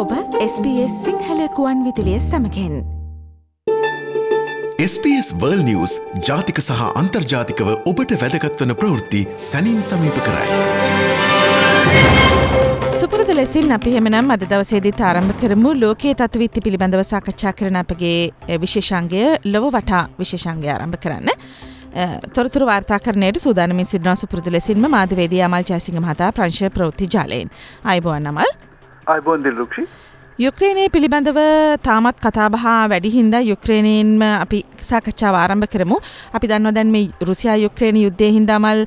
ඔබ SBS සිංහලකුවන් විදිලිය සමකෙන් SBS වර්ල් නිවස් ජාතික සහ අන්තර්ජාතිකව ඔබට වැදගත්වන ප්‍රවෘත්ති සැනින් සමීප කරයි. සුපුරද ලෙසින් අපි හෙමනම් අද දවසේදීත් ආරම්භ කරමු ලෝකයේ තත්ත්වවිත්ති පිළිබඳව සාකච්ඡා කරන අපගේ විශේෂංගය ලොව වටා විශේෂංගය ආරම්භ කරන්න. තොරතුර වාර්තාකරණයට සූදානමින් සිටිනවා සුපුරුදු ලෙසින්ම මාධ්‍යවේදී අමල් ජයසිංහ මහතා ප්‍රංශ ප්‍රවෘත්ති ජාලයෙන්. අයිබෝන් අමල්. අයිබෝන් දිල්රුක්ෂි. යුක්‍රේනය පිළිබඳව තාමත් කතාබහා වැඩිහින්ද යුක්‍රේණයෙන්ම අපි සාකච්ඡාව ආරම්භ කරමු අපි දන්ව දැන් මේ රුසියා යුක්‍රේණ යුද්ධය හින්දාමල්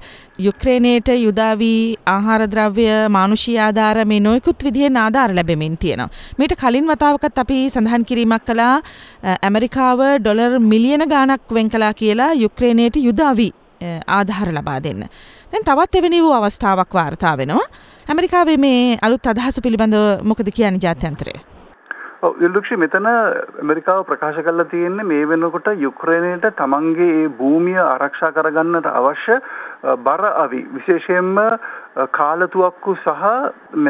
යුක්‍රේණයට යුදාවී ආහාරද්‍රව්‍ය මානුෂී ආධාර මේ නොයකුත් විදිහ ආධාර ලැබෙමින් තියෙනවා. මීට කලින් වතාවකත් අපි සඳහන් කිරීමක් කලා ඇමරිකාව ඩොලර් මිලියන ගානක් වෙන් කලා කියලා යුක්‍රේණයට යුදාවී ආධාර ලබා දෙන්න. දැන් තවත් එවැනි වූ අවස්ථාවක් වාර්තා වෙනවා. ඇමරිකාවේ මේ අලුත් අදහස පිළිබඳ මොකද කියන්නේ ජාත්‍යන්තරය? ඉල්ලුක්ෂි මෙතන ඇමරිකාව ප්‍රකාශ කරලා තියෙන්නේ මේ වෙනකොට යුක්‍රේනයට තමන්ගේ ඒ භූමිය ආරක්ෂා කරගන්නට අවශ්‍ය බර අවි විශේෂයෙන්ම කාලතුවක්කු සහ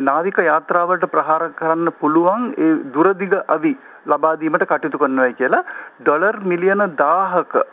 නාවික යාත්‍රාවලට ප්‍රහාර කරන්න පුළුවන් ඒ දුරදිග අවි ලබා දීමට කටයුතු කරනවායි කියලා ඩොලර් මිලියන 1000ක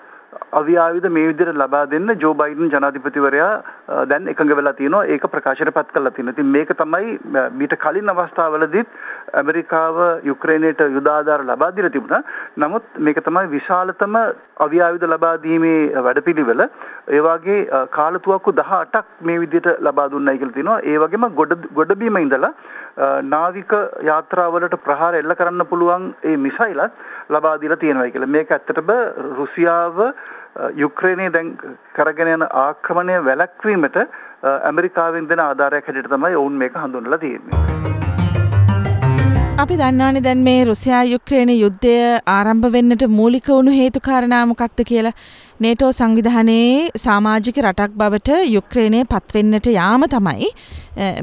අවියාවිද මේ විදිහට ලබා දෙන්න ජෝ බයිඩන් ජනාධිපතිවරයා දැන් එකඟ වෙලා තියෙනවා ඒක ප්‍රකාශයට පත් කරලා තියෙනවා. ඉතින් මේක තමයි මීට කලින් අවස්ථාවලදීත් ඇමරිකාව යුක්‍රේනයට යුද ආධාර ලබා දීලා තිබුණා. නමුත් මේක තමයි විශාලතම අවියාවිද ලබා දීමේ වැඩපිළිවෙල. ඒ වගේ කාලතුවක්කු 18ක් මේ විදිහට ලබා දුන්නයි කියලා තියෙනවා. ඒ වගේම ගොඩ ගොඩබිම ඉඳලා නාවික යාත්‍රාවලට ප්‍රහාර එල්ල කරන්න පුළුවන් ඒ මිසයිලත් ලබා දීලා තියෙනවා කියලා. මේක ඇත්තටම රුසියාව යුක්‍රේනයේ දැන් කරගෙන යන ආක්‍රමණය වැළැක්වීමට ඇමරිකාවෙන් දෙන ආධාරයක් හැටියට තමයි ඔවුන් මේක හඳුන්වලා තියෙන්නේ. අපි දන්නානේ දැන් මේ රුසියා යුක්‍රේන යුද්ධය ආරම්භ වෙන්නට මූලික වුණු හේතු කාරණා මොකක්ද කියලා නේටෝ සංවිධානයේ සමාජික රටක් බවට යුක්‍රේනය පත්වෙන්නට යාම තමයි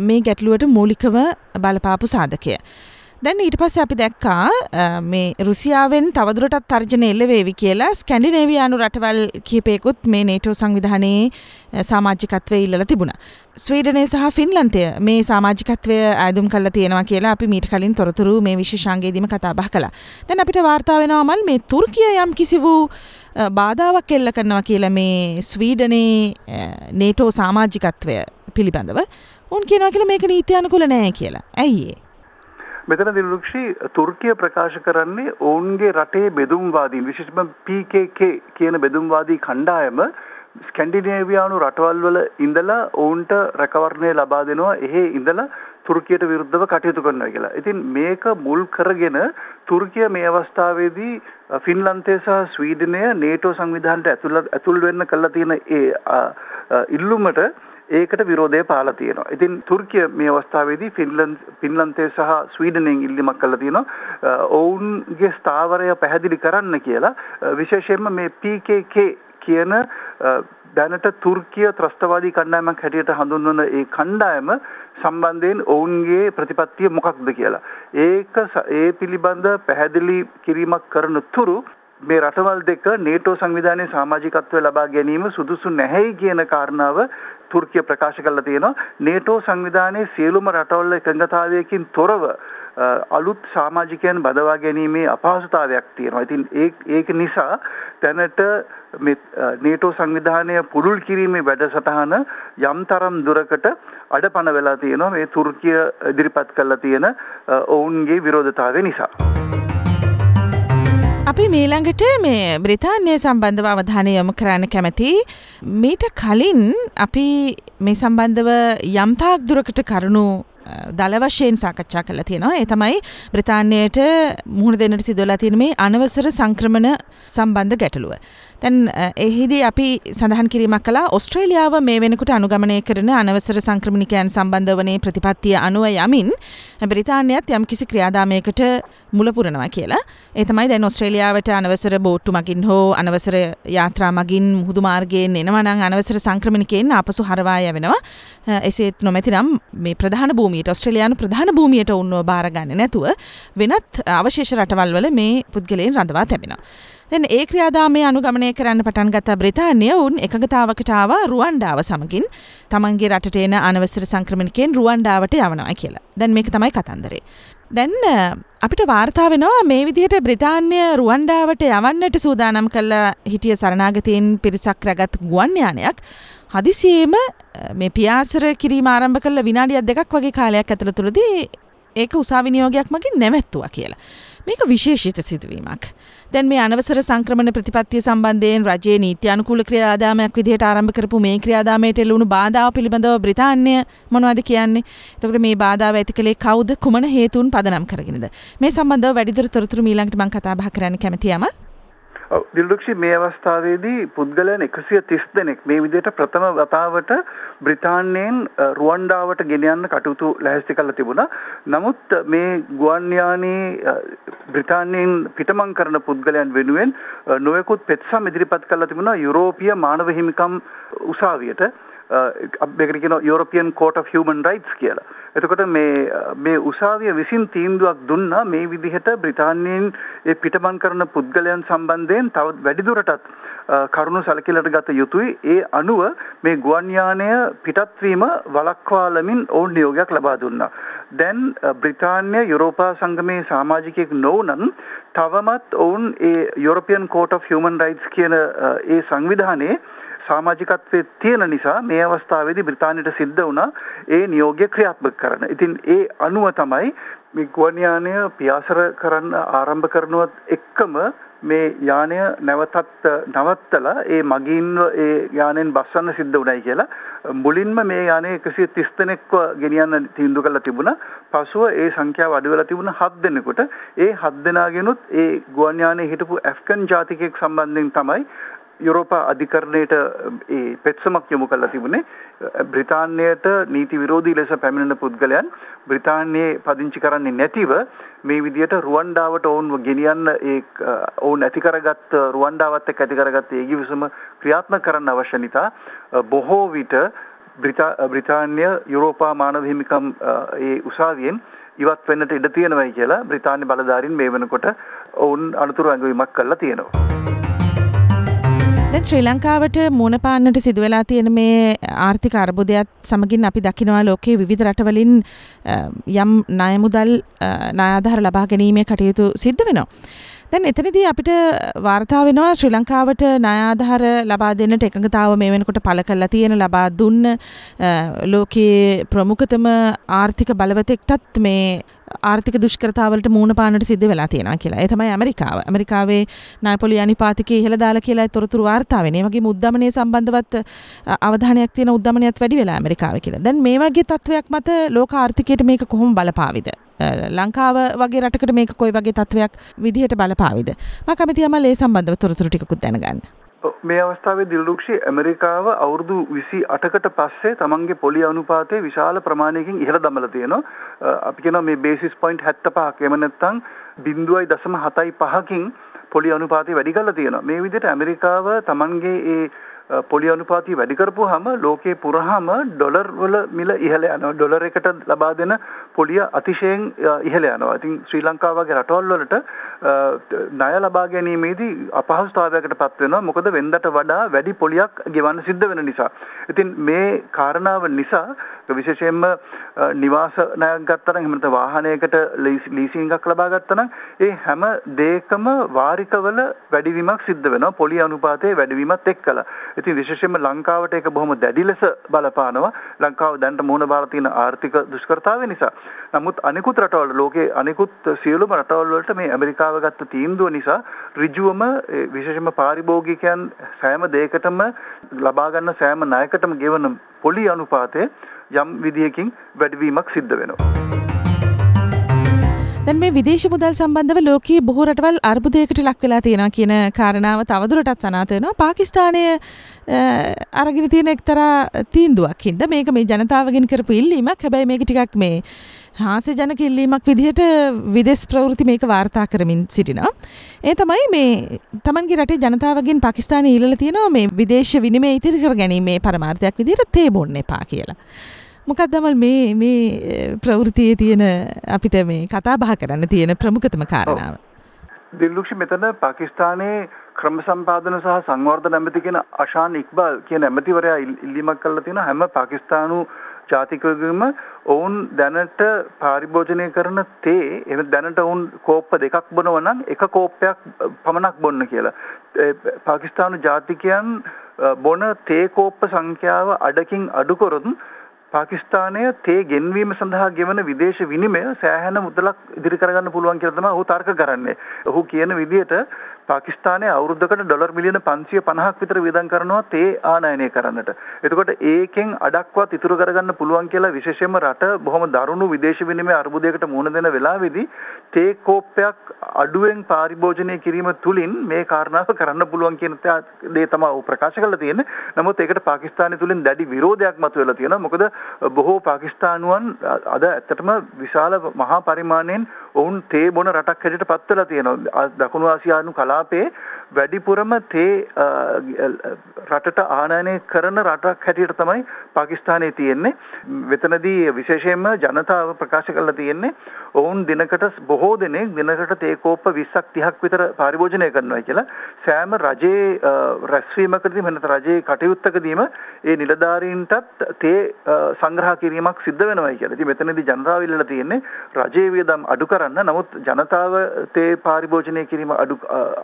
මේ ගැටලුවට මූලිකව බලපාපු සාධකය. දැන් ඊට පස්සේ අපි දැක්කා මේ රුසියාවෙන් තවදුරටත් තර්ජන එල්ල වේවි කියලා ස්කැන්ඩිනේවියානු රටවල් කිහිපයකුත් මේ නේටෝ සංවිධානයේ සමාජිකත්වය ඉල්ලලා තිබුණා. ස්වීඩනය සහ ෆින්ලන්තය මේ සමාජිකත්වය ඇදුම් කරලා තියෙනවා කියලා අපි මීට කලින් තොරතුරු මේ විශේෂාංගයේදීම කතා බහ කළා. දැන් අපිට වාර්තා වෙනවා මල් මේ තුර්කිය යම් කිසි වූ බාධාවක් එල්ල කරනවා කියලා මේ ස්වීඩනයේ නේටෝ සමාජිකත්වය පිළිබඳව. උන් කියනවා කියලා මේක නීත්‍යානුකූල නෑ කියලා. ඇයි ඒ? මෙතන දිලුක්ෂි තුර්කිය ප්‍රකාශ කරන්නේ ඔවුන්ගේ රටේ බෙදුම්වාදීන් විශේෂම PKK කියන බෙදුම්වාදී කණ්ඩායම ස්කැන්ඩිනේවියානු රටවල් වල ඉඳලා ඔවුන්ට රැකවරණය ලබා දෙනවා එහෙ ඉඳලා තුර්කියට විරුද්ධව කටයුතු කරනවා කියලා. ඉතින් මේක මුල් කරගෙන තුර්කිය මේ අවස්ථාවේදී ෆින්ලන්තය සහ ස්වීඩනය නේටෝ සංවිධානයට ඇතුළ ඇතුල් වෙන්න කළා තියෙන ඒ ඉල්ලුමට ඒකට විරෝධය පාලා තියෙනවා. ඉතින් තුර්කිය මේ අවස්ථාවේදී ෆින්ලන්ඩ් ෆින්ලන්තය සහ ස්වීඩනයෙන් ඉල්ලීමක් කළා තියෙනවා. ඔවුන්ගේ ස්ථාවරය පැහැදිලි කරන්න කියලා විශේෂයෙන්ම මේ PKK කියන දැනට තුර්කිය ත්‍රස්තවාදී කණ්ඩායමක් හැටියට හඳුන්වන ඒ කණ්ඩායම සම්බන්ධයෙන් ඔවුන්ගේ ප්‍රතිපත්තිය මොකක්ද කියලා. ඒක ඒ පිළිබඳ පැහැදිලි කිරීමක් කරන තුරු මේ රටවල් දෙක නේටෝ සංවිධානයේ සමාජිකත්වය ලබා ගැනීම සුදුසු නැහැයි කියන කාරණාව තුර්කිය ප්‍රකාශ කරලා තියෙනවා නේටෝ සංවිධානයේ සියලුම රටවල් එකඟතාවයකින් තොරව අලුත් සමාජිකයන් බදවා ගැනීමේ අපහසුතාවයක් තියෙනවා. ඉතින් ඒක නිසා දැනට නේටෝ සංවිධානය පුළුල් කිරීමේ වැඩසටහන යම් තරම් දුරකට අඩපණ වෙලා තියෙනවා මේ තුර්කිය ඉදිරිපත් කරලා තියෙන ඔවුන්ගේ විරෝධතාවය නිසා. අපි මීළඟට මේ බ්‍රතාන්ය සම්බන්ධව අවධානය යොමු කරන්න කැමති මීට කලින් අපි මේ සම්බන්ධව යම්තාක් දුරකට කරුණු දල වශයෙන් සාකච්ඡා කළ තියෙනවා ඒ තමයි බ්‍රතාන්‍යයට මුහුණ දෙන්නට සිදුවලා තියෙන මේ අනවසර සංක්‍රමණ සම්බන්ධ ගැටලුව. තැන් එහිදී අපි සඳහන් කිරීමක් කලා ඔස්ට්‍රේලියාව මේ වෙනකුට අනුගමනය කරන අනවසර සංක්‍රමණිකයන් සම්බන්ධ වනේ ප්‍රතිපත්තිය අනුව යමින් බ්‍රතාන්‍යත් යම් කිසි ක්‍රියාදාමයකට මුලපුරනවා කියලා ඒතමයි දැන් ඔස්ට්‍රේලියාවට අනවසර බෝට්ටු මගින් හෝ අනවසර යාත්‍රා මගින් මුහුදු මාර්ගයෙන් එනවනං අනවසර සංක්‍රමණිකයෙන් අපසු හරවාය වෙනවා එසේත් නොමැතිනම් මේ ප්‍රධාන භූමියට ඔස්ට්‍රේලයානු ප්‍රධාන භූමියට උන්ව භාරගන්න නැතුව වෙනත් අවශේෂ රටවල් වල මේ පුද්ගලයෙන් රඳවා තැබෙනවා. දැන් ඒ ක්‍රියාදාමය අනුගමනය කරන්න පටන් ගත්ත බ්‍රිතාන්‍ය උන් එකගතාවකට ආවා රුවන්ඩාව සමගින් තමන්ගේ රටට එන අනවසර සංක්‍රමණිකයෙන් රුවන්ඩාවට යවනවා කියලා. දැන් මේක තමයි කතන්දරේ. දැන් අපිට වාර්තා වෙනවා මේ විදිහට බ්‍රිතාන්‍ය රුවන්ඩාවට යවන්නට සූදානම් කළා හිටිය සරණාගතයෙන් පිරිසක් රැගත් ගුවන් යානයක් හදිසියේම මේ පියාසර කිරීම ආරම්භ කළ විනාඩියක් දෙකක් වගේ කාලයක් ඇතුළතදී ඒක උසාවිනියෝගයක් මගින් නැවැත්තුවා කියලා. මේක විශේෂිත සිදුවීමක්. දැන් මේ අනවසර සංක්‍රමණ ප්‍රතිපත්තිය සම්බන්ධයෙන් රජයේ නීති අනුකූල ක්‍රියාදාමයක් විදිහට ආරම්භ කරපු මේ ක්‍රියාදාමයට එල්ලුණු බාධාව පිළිබඳව බ්‍රිතාන්‍ය මොනවද කියන්නේ? එතකොට මේ බාධාව ඇති කළේ කවුද? කුමන හේතුන් පදනම් කරගෙනද? මේ සම්බන්ධව වැඩිදුර තොරතුරු ඊළඟට මම කතා බහ කරන්න කැමතියම. දිල්දුක්ෂි මේ අවස්ථාවේදී පුද්ගලයන් එකසිය තිස් දෙනෙක් මේ විදිහට ප්‍රථම වතාවට බ්‍රිතාන්‍යයෙන් රුවන්ඩාවට ගෙනයන්න කටයුතු ලැහැස්ති කරලා තිබුණා. නමුත් මේ ගුවන්යානයේ බ්‍රිතාන්‍යයෙන් පිටමං කරන පුද්ගලයන් වෙනුවෙන් නොයෙකුත් පෙත්සම් ඉදිරිපත් කරලා තිබුණා යුරෝපීය මානව හිමිකම් උසාවියට මේකට කියනවා European court of human rights කියලා. එතකොට මේ මේ උසාවිය විසින් තීන්දුවක් දුන්නා මේ විදිහට බ්‍රිතාන්‍යයෙන් ඒ පිටමන් කරන පුද්ගලයන් සම්බන්ධයෙන් තව වැඩිදුරටත් කරුණු සැලකිලට ගත යුතුයි. ඒ අනුව මේ ගුවන් යානය පිටත් වීම වළක්වාලමින් ඔවුන් නියෝගයක් ලබා දුන්නා. දැන් බ්‍රිතාන්‍ය යුරෝපා සංගමේ සමාජිකයෙක් නොවුනන් තවමත් ඔවුන් ඒ European court of human rights කියන ඒ සංවිධානයේ සමාජිකත්වයේ තියෙන නිසා මේ අවස්ථාවේදී බ්‍රිතාන්‍යයට සිද්ධ වුණා ඒ නියෝගය ක්‍රියාත්මක කරන්න. ඉතින් ඒ අනුව තමයි මේ ගුවන් යානය පියාසර කරන්න ආරම්භ කරනවත් එක්කම මේ යානය නැවතත් නවත්තලා ඒ මගින්ව ඒ යානෙන් බස්සන්න සිද්ධ වුණයි කියලා මුලින්ම මේ යානය 130 දෙනෙක්ව ගෙනියන්න තීන්දුව කළා තිබුණා. පසුව ඒ සංඛ්‍යාව අඩු වෙලා තිබුණා 7 දෙනෙකුට. ඒ 7 දෙනාගෙනුත් ඒ ගුවන් යානයේ හිටපු ඇෆ්ගන් ජාතිකයෙක් සම්බන්ධයෙන් තමයි යුරෝපා අධිකරණයට ඒ පෙත්සමක් යොමු කරලා තිබුණේ බ්‍රිතාන්‍යයට නීති විරෝධී ලෙස පැමිණෙන පුද්ගලයන් බ්‍රිතාන්‍යයේ පදිංචි කරන්නේ නැතිව මේ විදියට රුවන්ඩාවට ඔවුන්ව ගෙනියන්න ඒ ඔවුන් ඇති කරගත් රුවන්ඩාවත් එක්ක ඇති කරගත් ඒ ගිවිසුම ක්‍රියාත්මක කරන්න අවශ්‍ය නිසා බොහෝ විට බ්‍රිතාන්‍ය යුරෝපා මානව හිමිකම් ඒ උසාවියෙන් ඉවත් වෙන්නට ඉඩ තියෙනවයි කියලා බ්‍රිතාන්‍ය බලධාරීන් මේ වෙනකොට ඔවුන් අනුතුරු ඇඟවීමක් කරලා තියෙනවා. දැන් ශ්‍රී ලංකාවට මුණපාන්නට සිදුවෙලා තියෙන මේ ආර්ථික අර්බුදයත් සමගින් අපි දකිනවා ලෝකයේ විවිධ රටවලින් යම් ණයමුදල් ණයාධාර ලබා ගැනීමේ කටයුතු සිද්ධ වෙනවා. දැන් එතනදී අපිට වාර්තා වෙනවා ශ්‍රී ලංකාවට ණයාධාර ලබා දෙන්නට එකඟතාව මේ වෙනකොට පළ කරලා තියෙන ලබා දුන්න ලෝකයේ ප්‍රමුඛතම ආර්ථික බලවතෙක්ටත් මේ ආර්ථික දුෂ්කරතාවලට මූුණ පානට සිද්ධ වෙලා තියෙනවා කියලා. ඒ තමයි ඇමරිකාව. ඇමරිකාවේ නායපොලි අනිපාතිකයේ ඉහළ දාලා කියලා තොරතුරු වාර්තා වෙන්නේ. ඒ වගේ මුද්දමනයේ සම්බන්ධවත් අවධානයක් තියෙන උද්දමනයත් වැඩි වෙලා ඇමරිකාවේ කියලා. දැන් මේ වගේ තත්වයක් මත ලෝක ආර්ථිකයට මේක කොහොම බලපාවිද? ලංකාව වගේ රටකට මේක කොයි වගේ තත්වයක් විදිහට බලපාවිද? මම කැමතියි අමල් ඒ සම්බන්ධව තොරතුරු ටිකකුත් දැනගන්න. මේ අවස්ථාවේ දිල්රුක්ෂි ඇමරිකාව අවුරුදු විසි අටකට පස්සේ තමන්ගේ පොලි අනුපාතය විශාල ප්‍රමාණයකින් ඉහළ දමල තියෙනවා. අපි කියන මේ බේසිස් පොයින්ට් හැත්ත පහක් එම නැත්තං බින්දුවයි දසම හතයි පහකින් පොලි අනුපාතය වැඩි කල්ල තියෙනවා. මේ විදිහට ඇමරිකාව තමන්ගේ ඒ පොලි අනුපාතය වැඩි කරපුවාම ලෝකේ පුරාම ඩොලර් වල මිල ඉහළ යනවා. ඩොලර් එකට ලබා දෙන පොලිය අතිශයින් ඉහළ යනවා. ඉතින් ශ්‍රී ලංකාව වගේ රටවල් වලට ණය ලබා ගැනීමේදී අපහසුතාවයකට පත් වෙනවා. මොකද වෙන්දට වඩා වැඩි පොලියක් ගෙවන්න සිද්ධ වෙන නිසා. ඉතින් මේ කාරණාව නිසා විශේෂයෙන්ම නිවාස ණයක් ගත්තා නම් එහෙම නැත්නම් වාහනයකට ලීසින් එකක් ලබා ගත්තා නම් ඒ හැම දෙයකම වාරිකවල වැඩිවීමක් සිද්ධ වෙනවා. පොලි අනුපාතයේ වැඩිවීමත් එක්කලා. ඉතින් විශේෂයෙන්ම ලංකාවට ඒක බොහොම දැඩි ලෙස බලපානවා. ලංකාව දැනට මුහුණ බාර තියෙන ආර්ථික දුෂ්කරතාවය නිසා. නමුත් අනිකුත් රටවල් ලෝකේ අනිකුත් සියලුම රටවල් වලට මේ ඇමරිකාව ගත්ත තීන්දුව නිසා ඍජුවම විශේෂයෙන්ම පාරිභෝගිකයන් සෑම දෙයකටම ලබා ගන්න සෑම ණයකටම ගෙවන පොලි අනුපාතය යම් විදියකින් වැඩිවීමක් සිද්ධ වෙනවා. දැන් මේ විදේශ මුදල් සම්බන්ධව ලෝකයේ බොහෝ රටවල් අර්බුදයකට ලක් වෙලා තියෙනවා කියන කාරණාව තවදුරටත් සනාථ වෙනවා. පාකිස්තානය අරගෙන තියෙන එක්තරා තීන්දුවක් හින්දා මේක මේ ජනතාවගෙන් කරපු ඉල්ලීමක්. හැබැයි මේක ටිකක් මේ හාස්‍යජනක ඉල්ලීමක් විදිහට විදෙස් ප්‍රවෘත්ති මේක වාර්තා කරමින් සිටිනවා. ඒ තමයි මේ තමන්ගේ රටේ ජනතාවගෙන් පාකිස්තානය ඊළලා තියෙනවා මේ විදේශ විනිමය ඉතිරි කර ගැනීමේ පරමාර්ථයක් විදිහට තේ බොන්න එපා කියලා. මොකක්දමල් මේ මේ ප්‍රවෘතියේ තියෙන අපිට මේ කතා බහ කරන්න තියෙන ප්‍රමුඛතම කාරණාව. දිල්ලුක්ෂ මෙතන පාකිස්තානයේ ක්‍රම සම්පාදන සහ සංවර්ධන ඇමති කියන අශාන් ඉක්බල් කියන ඇමතිවරයා ඉල්ලීමක් කළා තියෙනවා හැම පාකිස්තානු ජාතිකයකම ඔවුන් දැනට පාරිභෝජනය කරන තේ එම දැනට ඔවුන් කෝප්ප දෙකක් බොනවා නම් එක කෝප්පයක් පමණක් බොන්න කියලා. පාකිස්තානු ජාතිකයන් බොන තේ කෝප්ප සංඛ්‍යාව අඩකින් අඩු කරොත් පාකිස්තානය තේ ගෙන්වීම සඳහා ගෙවන විදේශ විනිමය සෑහෙන මුදලක් ඉදිරි කරගන්න පුළුවන් කියලා තමයි ඔහු තර්ක කරන්නේ. ඔහු කියන විදිහට පාකිස්තානයේ අවුරුද්දකට ඩොලර් මිලියන 550ක් විතර වියදම් කරනවා තේ ආනයනය කරන්නට. එතකොට ඒකෙන් අඩක්වත් ඉතුරු කරගන්න පුළුවන් කියලා විශේෂයෙන්ම රට බොහොම දරුණු විදේශ විනිමය අර්බුදයකට මුහුණ දෙන වෙලාවේදී තේ කෝප්පයක් අඩුවෙන් පාරිභෝජනය කිරීම තුලින් මේ කාරණාව කරන්න පුළුවන් කියන දේ තමයි ඔහු ප්‍රකාශ කරලා තියෙන්නේ. නමුත් ඒකට පාකිස්තානය තුලින් දැඩි විරෝධයක් මතුවලා තියෙනවා. මොකද බොහෝ පාකිස්තානුවන් අද ඇත්තටම විශාල මහා පරිමාණයෙන් ඔවුන් තේ බොන රටක් හැටියට පත් වෙලා තියෙනවා. දකුණු ආසියානු කලා කලාපේ වැඩිපුරම තේ රටට ආනයනය කරන රටක් හැටියට තමයි පාකිස්තානයේ තියෙන්නේ. වෙතනදී විශේෂයෙන්ම ජනතාව ප්‍රකාශ කරලා තියෙන්නේ ඔවුන් දිනකට බොහෝ දෙනෙක් දිනකට තේ කෝප්ප 20ක් 30ක් විතර පරිභෝජනය කරනවා කියලා. සෑම රජයේ රැස්වීමකදී වෙනත රජයේ කටයුත්තකදීම ඒ නිලධාරීන්ටත් තේ සංග්‍රහ කිරීමක් සිද්ධ වෙනවා කියලා. ඉතින් මෙතනදී ජනතාව ඉල්ලලා තියෙන්නේ රජයේ වියදම් අඩු කරන්න. නමුත් ජනතාව තේ පරිභෝජනය කිරීම අඩු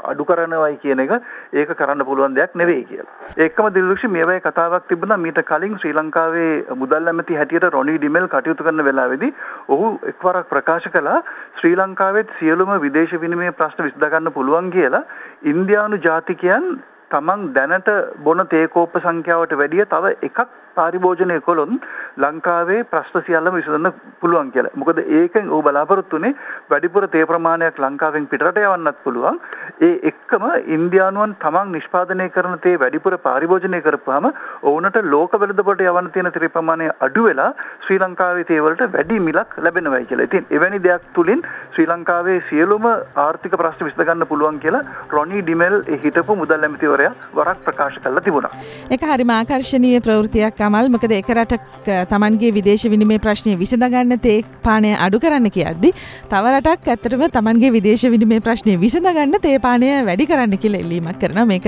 අඩු කරනවයි කියන එක ඒක කරන්න පුළුවන් දෙයක් නෙවෙයි කියලා. ඒකම දිලුක්ෂි මේවයි කතාවක් තිබුණා මීට කලින් ශ්‍රී ලංකාවේ මුදල් ඇමති හැටියට රොනි ඩිමෙල් කටයුතු කරන වෙලාවේදී ඔහු එක්වරක් ප්‍රකාශ කළා ශ්‍රී ලංකාවෙත් සියලුම විදේශ විනිමය ප්‍රශ්න විසඳගන්න පුළුවන් කියලා ඉන්දියානු ජාතිකයන් තමන් දැනට බොන තේකෝප්ප සංඛ්‍යාවට වැඩිය තව එකක් පාරිභෝජනය කළොත් ලංකාවේ ප්‍රශ්න සියල්ලම විසඳන්න පුළුවන් කියලා. මොකද ඒකෙන් ਉਹ බලාපොරොත්තු වෙන්නේ වැඩිපුර තේ ප්‍රමාණයක් ලංකාවෙන් පිටරට යවන්නත් පුළුවන්. ඒ එක්කම ඉන්දියානුවන් තමන් නිෂ්පාදනය කරන තේ වැඩිපුර පාරිභෝජනය කරපුවාම ඔවුන්ට ලෝක වෙළඳපොළට යවන්න තියෙන තේ ප්‍රමාණය අඩු වෙලා ශ්‍රී ලංකාවේ තේ වලට වැඩි මිලක් ලැබෙනවයි කියලා. ඉතින් එවැනි දෙයක් තුලින් ශ්‍රී ලංකාවේ සියලුම ආර්ථික ප්‍රශ්න විසඳ ගන්න පුළුවන් කියලා රොනි ඩිමෙල් හිටපු මුදල් ඇමතිවරයා වරක් ප්‍රකාශ කරලා තිබුණා. ඒක හරිම ආකර්ශනීය ප්‍රවෘත්තියක් කමල් මොකද එක රටක් තමන්ගේ විදේශ විනිමේ ප්‍රශ්නය විසඳගන්න තේ පානය අඩු කරන්න කියද්දි තවරටක් ඇතරම තමන්ගේ විදේශ විනිමේ ප්‍රශ්නය විසඳගන්න තේපානය වැඩි කරන්න කියල එල්ලීමක් කරන මේක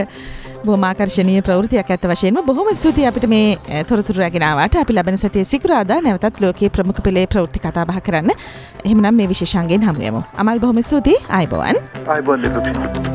බෝමාකර්ශණය ප්‍රවෘතියක් ඇත වශයෙන්ම. බොහොම ස්තුති අපිට මේ තොරතුරගෙනාවට අපි ලබන සතිය සිකුරාදා නැවතත් ලෝකයේ ප්‍රමුඛ පෙළේ ප්‍රවෘත්ති කතාබහ කරන්න. එහෙමනම් මේ විශේෂන්ගෙන් හමුයමු අමල් බොහොම ස්තුතියි. අයිබෝවන් අයිබෝන්